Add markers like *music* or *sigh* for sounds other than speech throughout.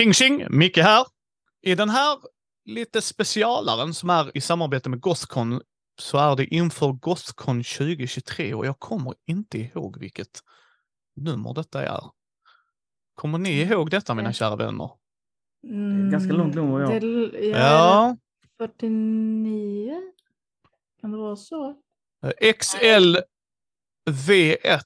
Tjing tjing! Micke här. I den här lite specialaren som är i samarbete med Gothcon så är det inför Gothcon 2023 och jag kommer inte ihåg vilket nummer detta är. Kommer ni ihåg detta mina kära vänner? Mm, Ganska långt nummer, ja. Det, ja. Ja, 49? Kan det vara så? XL V1.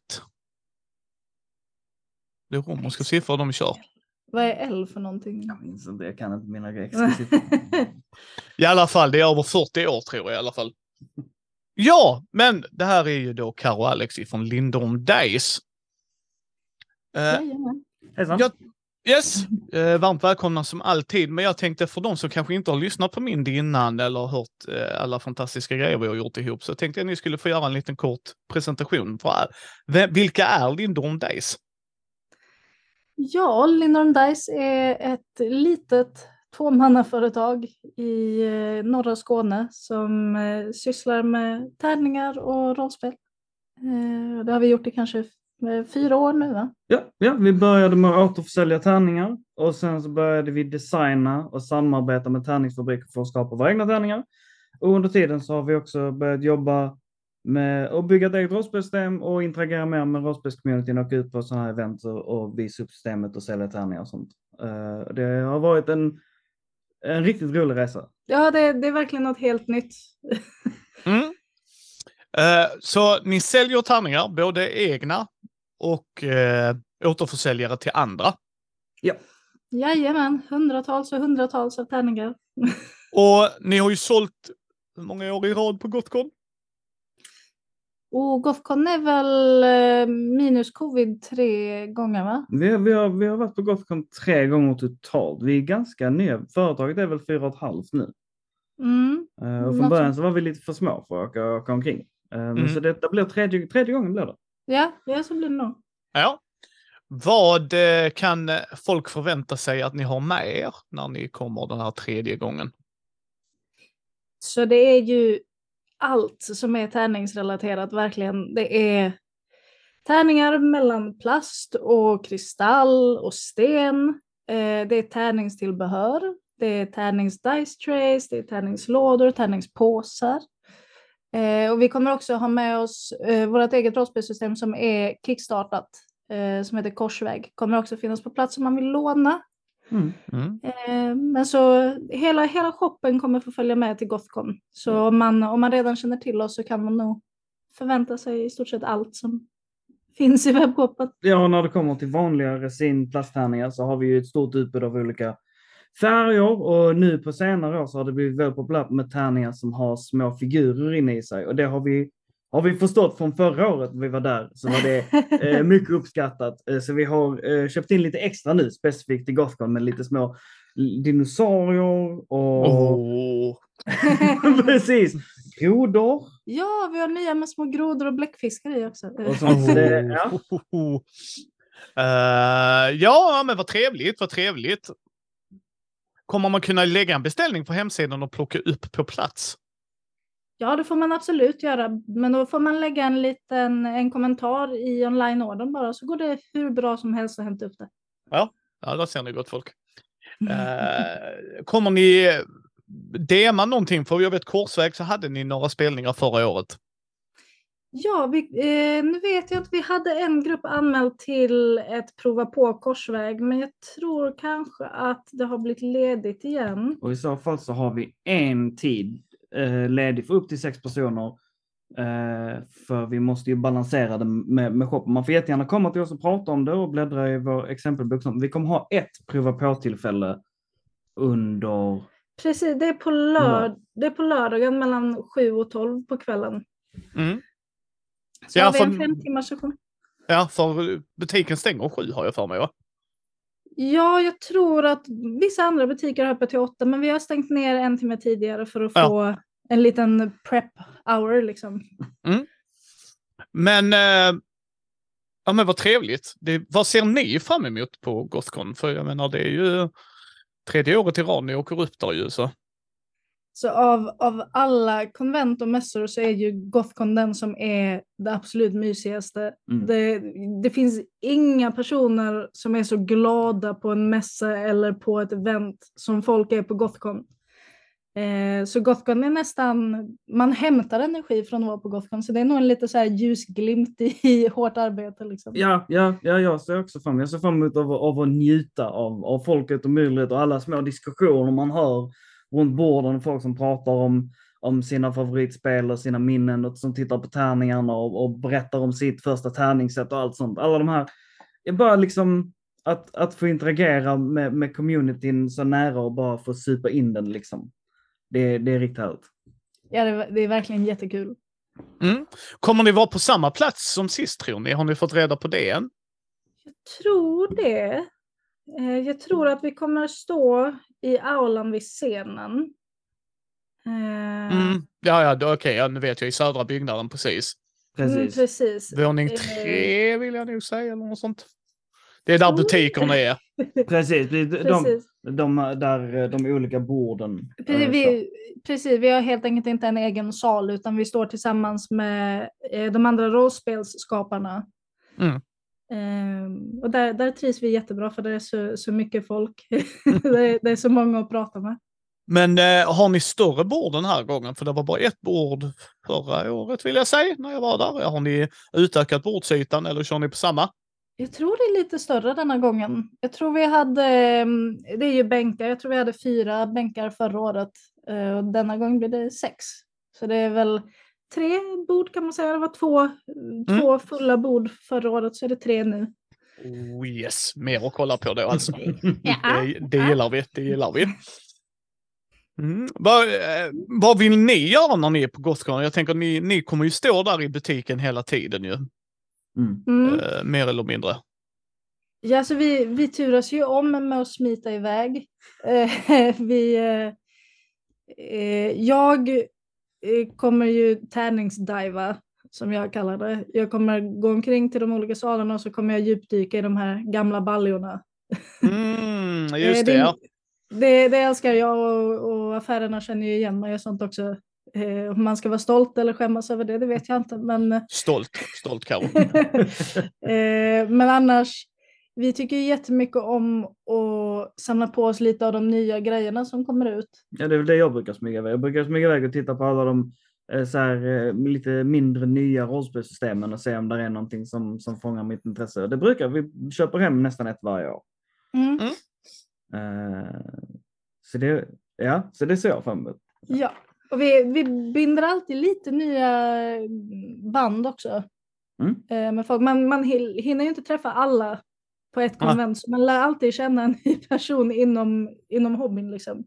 Det är romerska siffror de kör. Vad är L för någonting? Jag minns inte, jag kan inte mina *laughs* siffror. I alla fall, det är över 40 år tror jag i alla fall. Ja, men det här är ju då Karo och Alex från Lindholm Days. Eh. Hejsan. Ja. yes, eh, varmt välkomna som alltid. Men jag tänkte för de som kanske inte har lyssnat på min innan eller hört eh, alla fantastiska grejer vi har gjort ihop så tänkte jag att ni skulle få göra en liten kort presentation. För, vilka är Lindholm Days? Ja, Lindholm Dice är ett litet tvåmannaföretag i eh, norra Skåne som eh, sysslar med tärningar och rollspel. Eh, det har vi gjort i kanske fyra år nu va? Ja, ja, vi började med att återförsälja tärningar och sen så började vi designa och samarbeta med tärningsfabriker för att skapa våra egna tärningar. Och under tiden så har vi också börjat jobba med att bygga ett eget rollspelssystem och interagera mer med rollspelscommunityn och åka ut på sådana här event och, visa upp systemet och sälja tärningar och sånt. Eh, det har varit en, en riktigt rolig resa. Ja, det, det är verkligen något helt nytt. *laughs* Mm. Eh, så ni säljer tärningar, både egna och eh, återförsäljare till andra. Jajamän, hundratals och hundratals av tärningar. *laughs* Och ni har ju sålt hur många år i rad på Gotcon? Och Gothcon är väl eh, minus covid tre gånger va? Vi, har- vi, har, vi har varit på Gothcon tre gånger totalt. Vi är ganska nya. Företaget är väl fyra och ett halvt nu. Mm. Eh, och från Något början så var vi lite för små för att åka, åka omkring. Eh, Mm. Så detta blir tredje, tredje gången blir det. Ja, ja, så blir det nog. Ja. Vad kan folk förvänta sig att ni har med er när ni kommer den här tredje gången? Så det är ju allt som är tärningsrelaterat verkligen. Det är tärningar mellan plast och kristall och sten. Eh, det är tärningstillbehör. Det är tärnings-dice trays, det är tärningslådor, tärningspåsar. Eh, och vi kommer också ha med oss eh, vårt eget rollspelssystem som är kickstartat, eh, som heter Korsväg. Kommer också finnas på plats om man vill låna. Mm. Mm. Eh, Men så hela, hela shoppen kommer få följa med till Gothcon. Så om man, om man redan känner till oss så kan man nog förvänta sig i stort sett allt som *laughs* finns i webbshoppen. Ja, och när det kommer till vanliga resin plasttärningar så har vi ju ett stort utbud av olika färger och nu på senare år så har det blivit väldigt populärt med tärningar som har små figurer inne i sig och det har vi har vi förstått från förra året när vi var där så var det eh, *laughs* mycket uppskattat. Eh, så vi har eh, köpt in lite extra nu specifikt till Gothcon med lite små dinosaurier och Oh. *laughs* *laughs* precis grodor ja, vi har nya med små grodor och bläckfiskar i också. och sånt. Ja. Eh, ja, men vad trevligt, vad trevligt. Kommer man kunna lägga en beställning på hemsidan och plocka upp på plats? Ja, det får man absolut göra. Men då får man lägga en liten en kommentar i online-ordern bara så går det hur bra som helst att hämta upp det. Ja, där ser ni gott folk. *laughs* Eh, kommer ni dema någonting? För jag vet Korsväg så hade ni några spelningar förra året. Ja, vi, eh, nu vet jag att vi hade en grupp anmäld till ett prova på korsväg, men jag tror kanske att det har blivit ledigt igen. Och i så fall så har vi en tid eh, ledig för upp till sex personer. Eh, för vi måste ju balansera det med, med shoppen. Man får jättegärna komma till oss och prata om det och bläddra i vår exempelbok. Vi kommer ha ett prova på-tillfälle under... Precis, det är, på lörd- det är på lördagen mellan 7 och 12 på kvällen. Mm. Så Ja, har vi en fem timmars session. Ja, för butiken stänger sju har jag för mig va? Ja, jag tror att vissa andra butiker har öppet till 8, men vi har stängt ner en timme tidigare för att Ja. få en liten prep hour liksom. Men, eh, ja men vad trevligt. Det, vad ser ni fram emot på Gothcon? För jag menar det är ju tredje året i rad ni åker upp där ju så. Så av, av alla konvent och mässor så är ju Gothcon den som är det absolut mysigaste. Mm. Det, det finns inga personer som är så glada på en mässa eller på ett event som folk är på Gothcon. Eh, så Gothcon är nästan, man hämtar energi från att vara på Gothcon så det är nog en lite så här ljusglimt i, i hårt arbete. Liksom. Ja, ja, ja, jag ser också fram Jag ser fram emot av, av att njuta av, av folket och myllret och alla små diskussioner man hör runt borden. Folk som pratar om, om sina favoritspel och sina minnen och som tittar på tärningarna och, och berättar om sitt första tärningssätt och allt sånt. Alla de här, bara liksom att, att få interagera med, med communityn så nära och bara få supa in den liksom. Det, det är riktigt härligt. Ja, det, det är verkligen jättekul. Mm. Kommer ni vara på samma plats som sist tror ni? Har ni fått reda på det än? Jag tror det. Eh, Jag tror att vi kommer stå i aulan vid scenen. Eh, Mm. Ja, ja, okej, ja, nu vet jag i södra byggnaden precis. mm, Precis. precis. Våning Eh, tre vill jag nog säga, eller något sånt. Det är där butikerna är. *laughs* Precis, de, de, Precis. de, där de olika borden. Precis, vi, precis, vi har helt enkelt inte en egen sal utan vi står tillsammans med de andra rollspelsskaparna. Mm. Ehm, och där, där trivs vi jättebra för det är så, så mycket folk. *laughs* det, är, det är så många att prata med. Men eh, har ni större bord den här gången? För det var bara ett bord förra året vill jag säga, när jag var där. Har ni utökat bordsytan eller kör ni på samma? Jag tror det är lite större denna gången. Jag tror vi hade, ehm, det är ju bänkar, jag tror vi hade fyra bänkar förra året. eh, Och denna gång blir det sex. Så det är väl tre bord kan man säga. Det var två, två fulla bord förra året så är det tre nu. Oh yes, mer att kolla på då alltså. *laughs* Ja. Det, det gillar vi, det gillar vi. Mm. Vad, eh, vad vill ni göra när ni är på Gothcon? Jag tänker ni, ni kommer ju stå där i butiken hela tiden ju, Mm. Mm. eh, mer eller mindre. Ja, alltså vi, vi turas ju om med att smita iväg. Eh, *laughs* vi, eh, eh, jag kommer ju tärningsdiva, som jag kallar det. Jag kommer gå omkring till de olika salarna och så kommer jag djupdyka i de här gamla baljorna. Mm, *laughs* Eh, just det, ja. det, det älskar jag och, och affärerna känner ju igen mig och sånt också. Eh, om man ska vara stolt eller skämmas över det, det vet jag inte. Men, Stolt, stolt *laughs* eh, men annars, vi tycker ju jättemycket om att samla på oss lite av de nya grejerna som kommer ut. Ja, det är väl det jag brukar smyga iväg. Jag brukar smyga iväg och titta på alla de eh, så här, eh, lite mindre nya rollspelssystemen och se om det är någonting som, som fångar mitt intresse. Det brukar vi köper hem nästan ett varje år. Mm. Eh, så, det, ja, så det ser jag fram emot. Ja, och vi, vi binder alltid lite nya band också. Mm. Med folk. Man, man hin- hinner ju inte träffa alla på ett Ah. konvent, så man lär alltid känna en ny person inom, inom hobbyn. Liksom.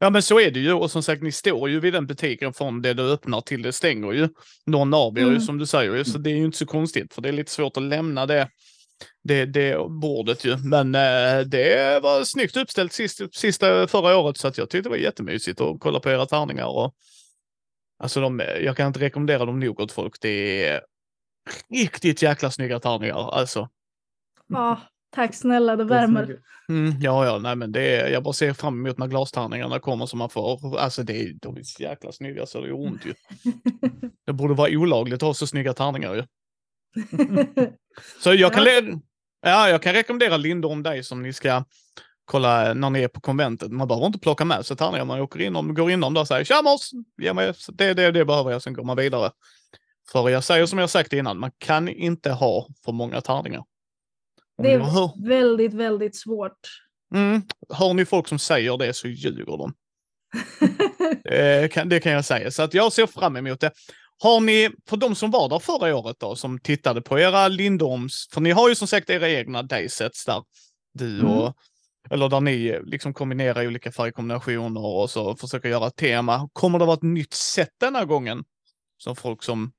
Ja men så är det ju och som sagt ni står ju vid den butiken från det du öppnar till det stänger ju. Någon av er ju Mm. som du säger ju, så det är ju inte så konstigt för det är lite svårt att lämna det, det, det bordet ju. Men eh, det var snyggt uppställt sist, sista förra året så att jag tyckte det var jättemysigt att kolla på era tärningar. Och, alltså de, jag kan inte rekommendera dem nog åt folk. Det är riktigt jäkla snygga tärningar alltså. Ja, tack snälla, det värmer. Mm, ja, ja, nej men det är, jag bara ser fram emot när glastärningarna kommer som man får. Alltså det är, de är så jäkla snygga så det gör ont ju. *laughs* Det borde vara olagligt att ha så snygga tärningar ju. *laughs* Så jag kan, Ja. jag kan rekommendera Lindorm dig som ni ska kolla när ni är på konventet. Man behöver inte plocka med sig tärningar. Man åker in och går inom där och säger tja mors, ge mig det, det, det behöver jag, sen går man vidare. För jag säger som jag sagt innan, man kan inte ha för många tärningar. Om Det ni hör, är väldigt, väldigt svårt. mm, hör ni folk som säger det så ljuger de. *laughs* Eh, kan, det kan jag säga. Så att jag ser fram emot det. Har ni, för de som var där förra året då, som tittade på era Lindorms, för ni har ju som sagt era egna daysets där, du Mm. och, eller där ni liksom kombinerar olika färgkombinationer och så försöker göra ett tema. Kommer det vara ett nytt sätt denna gången? Som folk som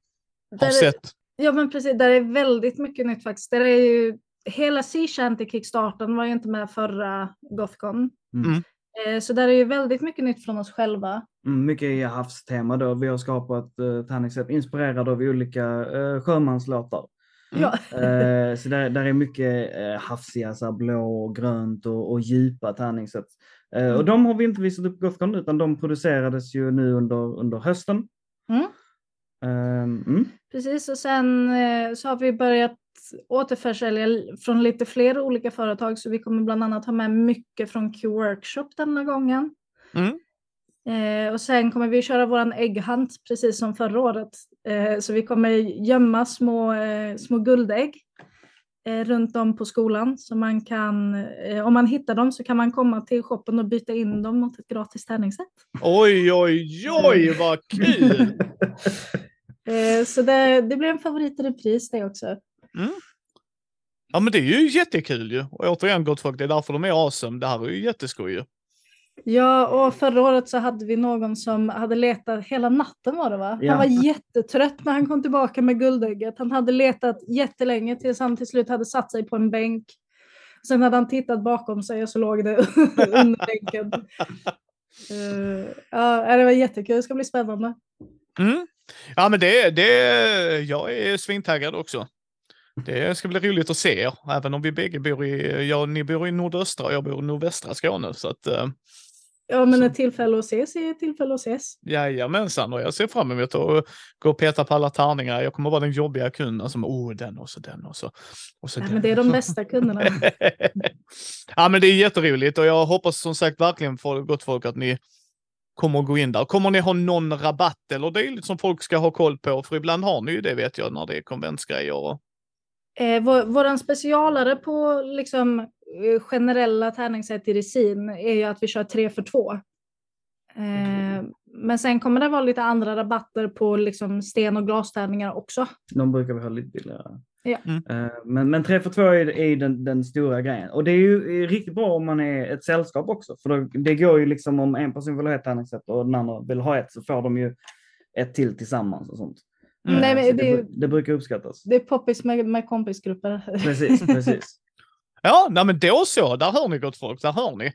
har är- sett? Ja men precis, där är väldigt mycket nytt faktiskt. Där är ju, hela Sea Shanty Kickstarten var ju inte med förra Gothcon. Mm. Eh, Så där är ju väldigt mycket nytt från oss själva. Mm, mycket i havstema då. Vi har skapat uh, tärningssätt inspirerade av olika uh, sjömanslåtar. Ja. Eh, så där, där är mycket eh, hafsiga, så här, blå, och grönt och, och djupa. Eh, och Mm. de har vi inte visat upp på Gothcon utan de producerades ju nu under, under hösten. Mm. Ehm, mm. Precis, och sen eh, så har vi börjat återförsälja från lite fler olika företag så vi kommer bland annat ha med mycket från Q-workshop denna gången. Mm. Eh, och sen kommer vi köra våran ägghunt precis som förra året. Eh, så vi kommer gömma små, eh, små guldägg eh, runt om på skolan. Så man kan, eh, om man hittar dem så kan man komma till shoppen och byta in dem mot ett gratis tärningssätt. Oj, oj, oj, vad kul! *laughs* Eh, så det, det blir en favorit i repris det också. Ja, men det är ju jättekul ju. Och återigen gott folk, det är därför de är awesome. Det här är ju jätteskoj ju. Ja, och förra året så hade vi någon som hade letat hela natten var det va? Ja. Han var jättetrött när han kom tillbaka med guldägget. Han hade letat jättelänge tills han till slut hade satt sig på en bänk. Sen hade han tittat bakom sig och så låg det *laughs* under bänken. Eh, ja, det var jättekul. Det ska bli spännande. Mm. Ja, men det, det, jag är svintaggad också. Det ska bli roligt att se er, även om vi bägge bor i, ja, ni bor i nordöstra och jag bor i nordvästra Skåne. Så att, eh, Ja, men ett tillfälle att ses är ett tillfälle att ses. jajamensan, och jag ser fram emot att gå och peta på alla tärningar. Jag kommer vara den jobbiga kunden som, oh, den och så den och så. Och så Ja, den men det är de bästa *laughs* kunderna. ja, men det är jätteroligt och jag hoppas som sagt verkligen för gott folk att ni kommer att gå in där. Kommer ni ha någon rabatt eller dylikt som folk ska ha koll på? För ibland har ni ju det vet jag när det är konventsgrejer. Och... Eh, vår, våran specialare på liksom, generella tärningssätt i resin är ju att vi kör tre för två. Eh, men sen kommer det vara lite andra rabatter på liksom, sten och glastärningar också. De brukar vi ha lite billigare. Ja. Mm. Eh, Men, men 3 för 2 är, är ju den, den stora grejen. Och det är ju riktigt bra om man är ett sällskap också. För då, det går ju liksom om en person vill ha ett tärningssätt och den andra vill ha ett så får de ju ett till tillsammans och sånt. Mm. Nej, Eh, men så det- det, det brukar uppskattas. Det är poppis med, med kompisgrupper. Precis, precis. *laughs* Ja, nej, men då så. Där hör ni gott folk. Där hör ni.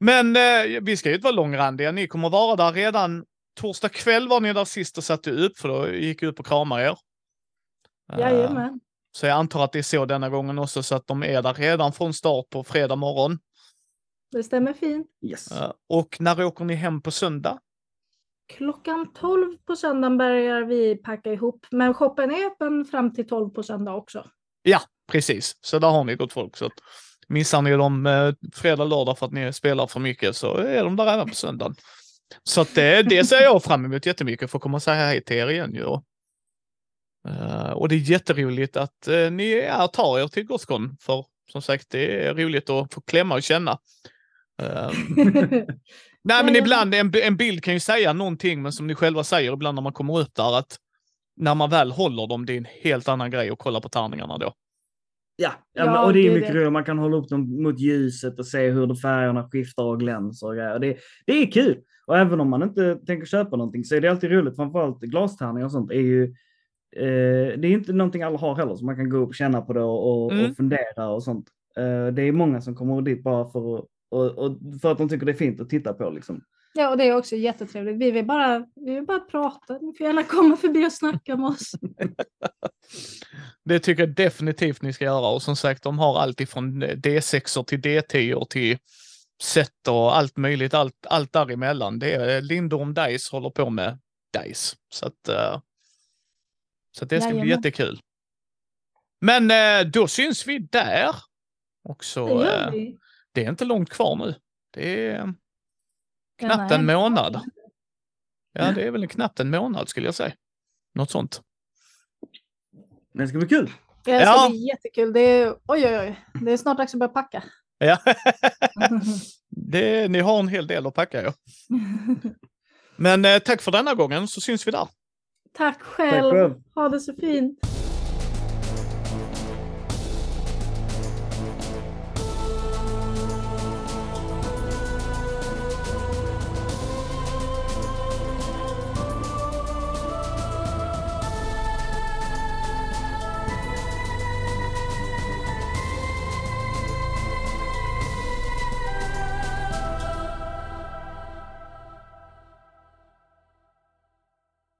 Men eh, vi ska ju inte vara långrandiga. Ni kommer vara där redan torsdag kväll var ni där sist och satte upp för då gick jag upp och kramade er. Eh, Jajamän. Så jag antar att det är så denna gången också så att de är där redan från start på fredag morgon. Det stämmer fint. Yes. Eh, Och när åker ni hem på söndag? Klockan 12 på söndagen börjar vi packa ihop. Men shoppen är öppen fram till 12 på söndag också. Precis, så där har ni gott folk. Så att missar ni dem eh, fredag, lördag för att ni spelar för mycket så är de där även på söndagen. Så att det, det ser jag fram emot jättemycket för att komma och säga hej till er igen ju. Eh, och det är jätteroligt att uh, ni är, tar er till Gothcon för som sagt det är roligt att få klämma och känna. Eh, *laughs* Nej, men ibland, en, en bild kan ju säga någonting, men som ni själva säger ibland när man kommer upp där, att när man väl håller dem, det är en helt annan grej att kolla på tärningarna då. Ja, ja, och det är mycket roligt. Man kan hålla upp dem mot ljuset och se hur de färgerna skiftar och glänser och grejer. Det, det är kul. Och även om man inte tänker köpa någonting så är det alltid roligt. Framförallt glastärningar och sånt är ju eh, det är inte någonting alla har heller, så man kan gå upp och känna på det och, och, Mm. och fundera och sånt. Eh, det är många som kommer dit bara för, och, och för att de tycker det är fint att titta på. Liksom. Ja, och det är också jättetrevligt. Vi vill bara, vi vill bara prata. Ni får gärna komma förbi och snacka med oss. *laughs* Det tycker jag definitivt ni ska göra och som sagt, de har allt ifrån D6 till D10 till set och allt möjligt, allt, allt däremellan. Det är Lindorm Dice håller på med Dice. Så att, eh, så att det ska bli Jajamän. jättekul. Men eh, då syns vi där. Och Det så, gör eh, det är inte långt kvar nu. Det är knappt en månad. Ja, det är väl knappt en månad skulle jag säga. Något sånt. Men det ska bli kul. Ja, det ska Ja. bli jättekul. Det är, oj, oj, oj. Det är snart dags att börja packa. Ja. *laughs* det, ni har en hel del att packa. Ja. Men eh, tack för denna gången så syns vi där. Tack Tack själv. själv. Ha det så fint.